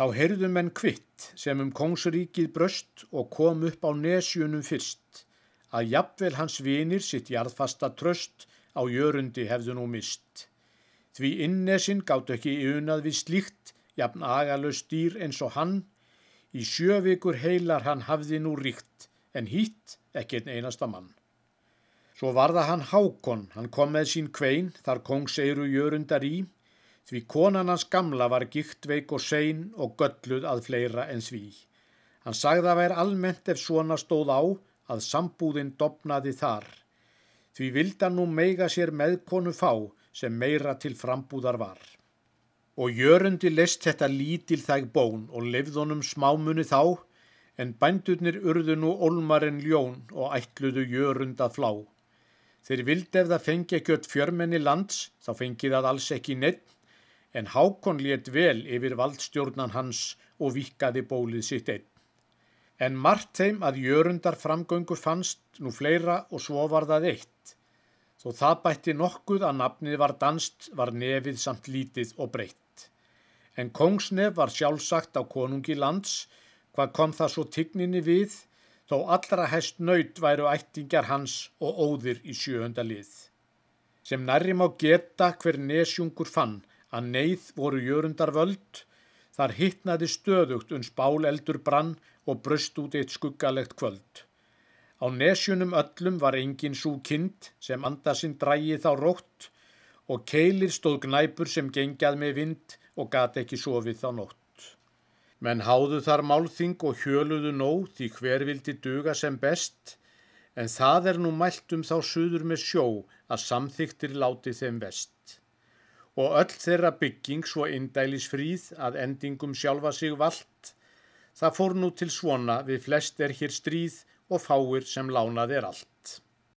Þá heyrðu menn kvitt sem um kongsríkið bröst og kom upp á nesjunum fyrst, að jafnvel hans vinir sitt jarðfasta tröst á jörundi hefðu nú mist. Því innesin gátt ekki unað við slíkt, jafn agalöst dýr eins og hann, í sjövikur heilar hann hafði nú ríkt, en hýtt ekki einn einasta mann. Svo varða hann Hákon, hann kom með sín kvein, þar kongseiru jörundar í, Því konan hans gamla var giktveik og sein og gölluð að fleira en sví. Hann sagði að væri almennt ef svona stóð á að sambúðin dopnaði þar. Því vilda nú meiga sér meðkonu fá sem meira til frambúðar var. Og jörundi lest þetta lítil þæg bón og lefðunum smámunni þá, en bændurnir urðu nú olmarinn ljón og ætluðu jörund að flá. Þeir vildi ef það fengi ekki öll fjörmenni lands, þá fengi það alls ekki neitt, en Hákon létt vel yfir valdstjórnan hans og vikaði bólið sitt einn. En margt þeim að jörundar framgöngu fannst nú fleira og svo var það eitt. Þó það bætti nokkuð að nafnið var danst var nefið samt lítið og breytt. En kongsnef var sjálfsagt á konungi lands, hvað kom það svo tigninni við, þó allra hest nöyt væru ættingjar hans og óðir í sjöönda lið. Sem nærrim á geta hver nesjungur fann, að neyð voru jörundar völd, þar hittnaði stöðugt uns báleldur brann og bröst út eitt skuggalegt kvöld. Á nesjunum öllum var engin svo kind sem andasinn drægi þá rótt og keilir stóð gnæpur sem gengjað með vind og gati ekki sofið þá nótt. Menn háðu þar málþing og hjöluðu nóg því hver vildi duga sem best, en það er nú mælt um þá suður með sjó að samþyktir láti þeim vest og öll þeirra bygging svo indælis fríð að endingum sjálfa sig vald. Það fór nú til svona við flest er hér stríð og fáir sem lánað er allt.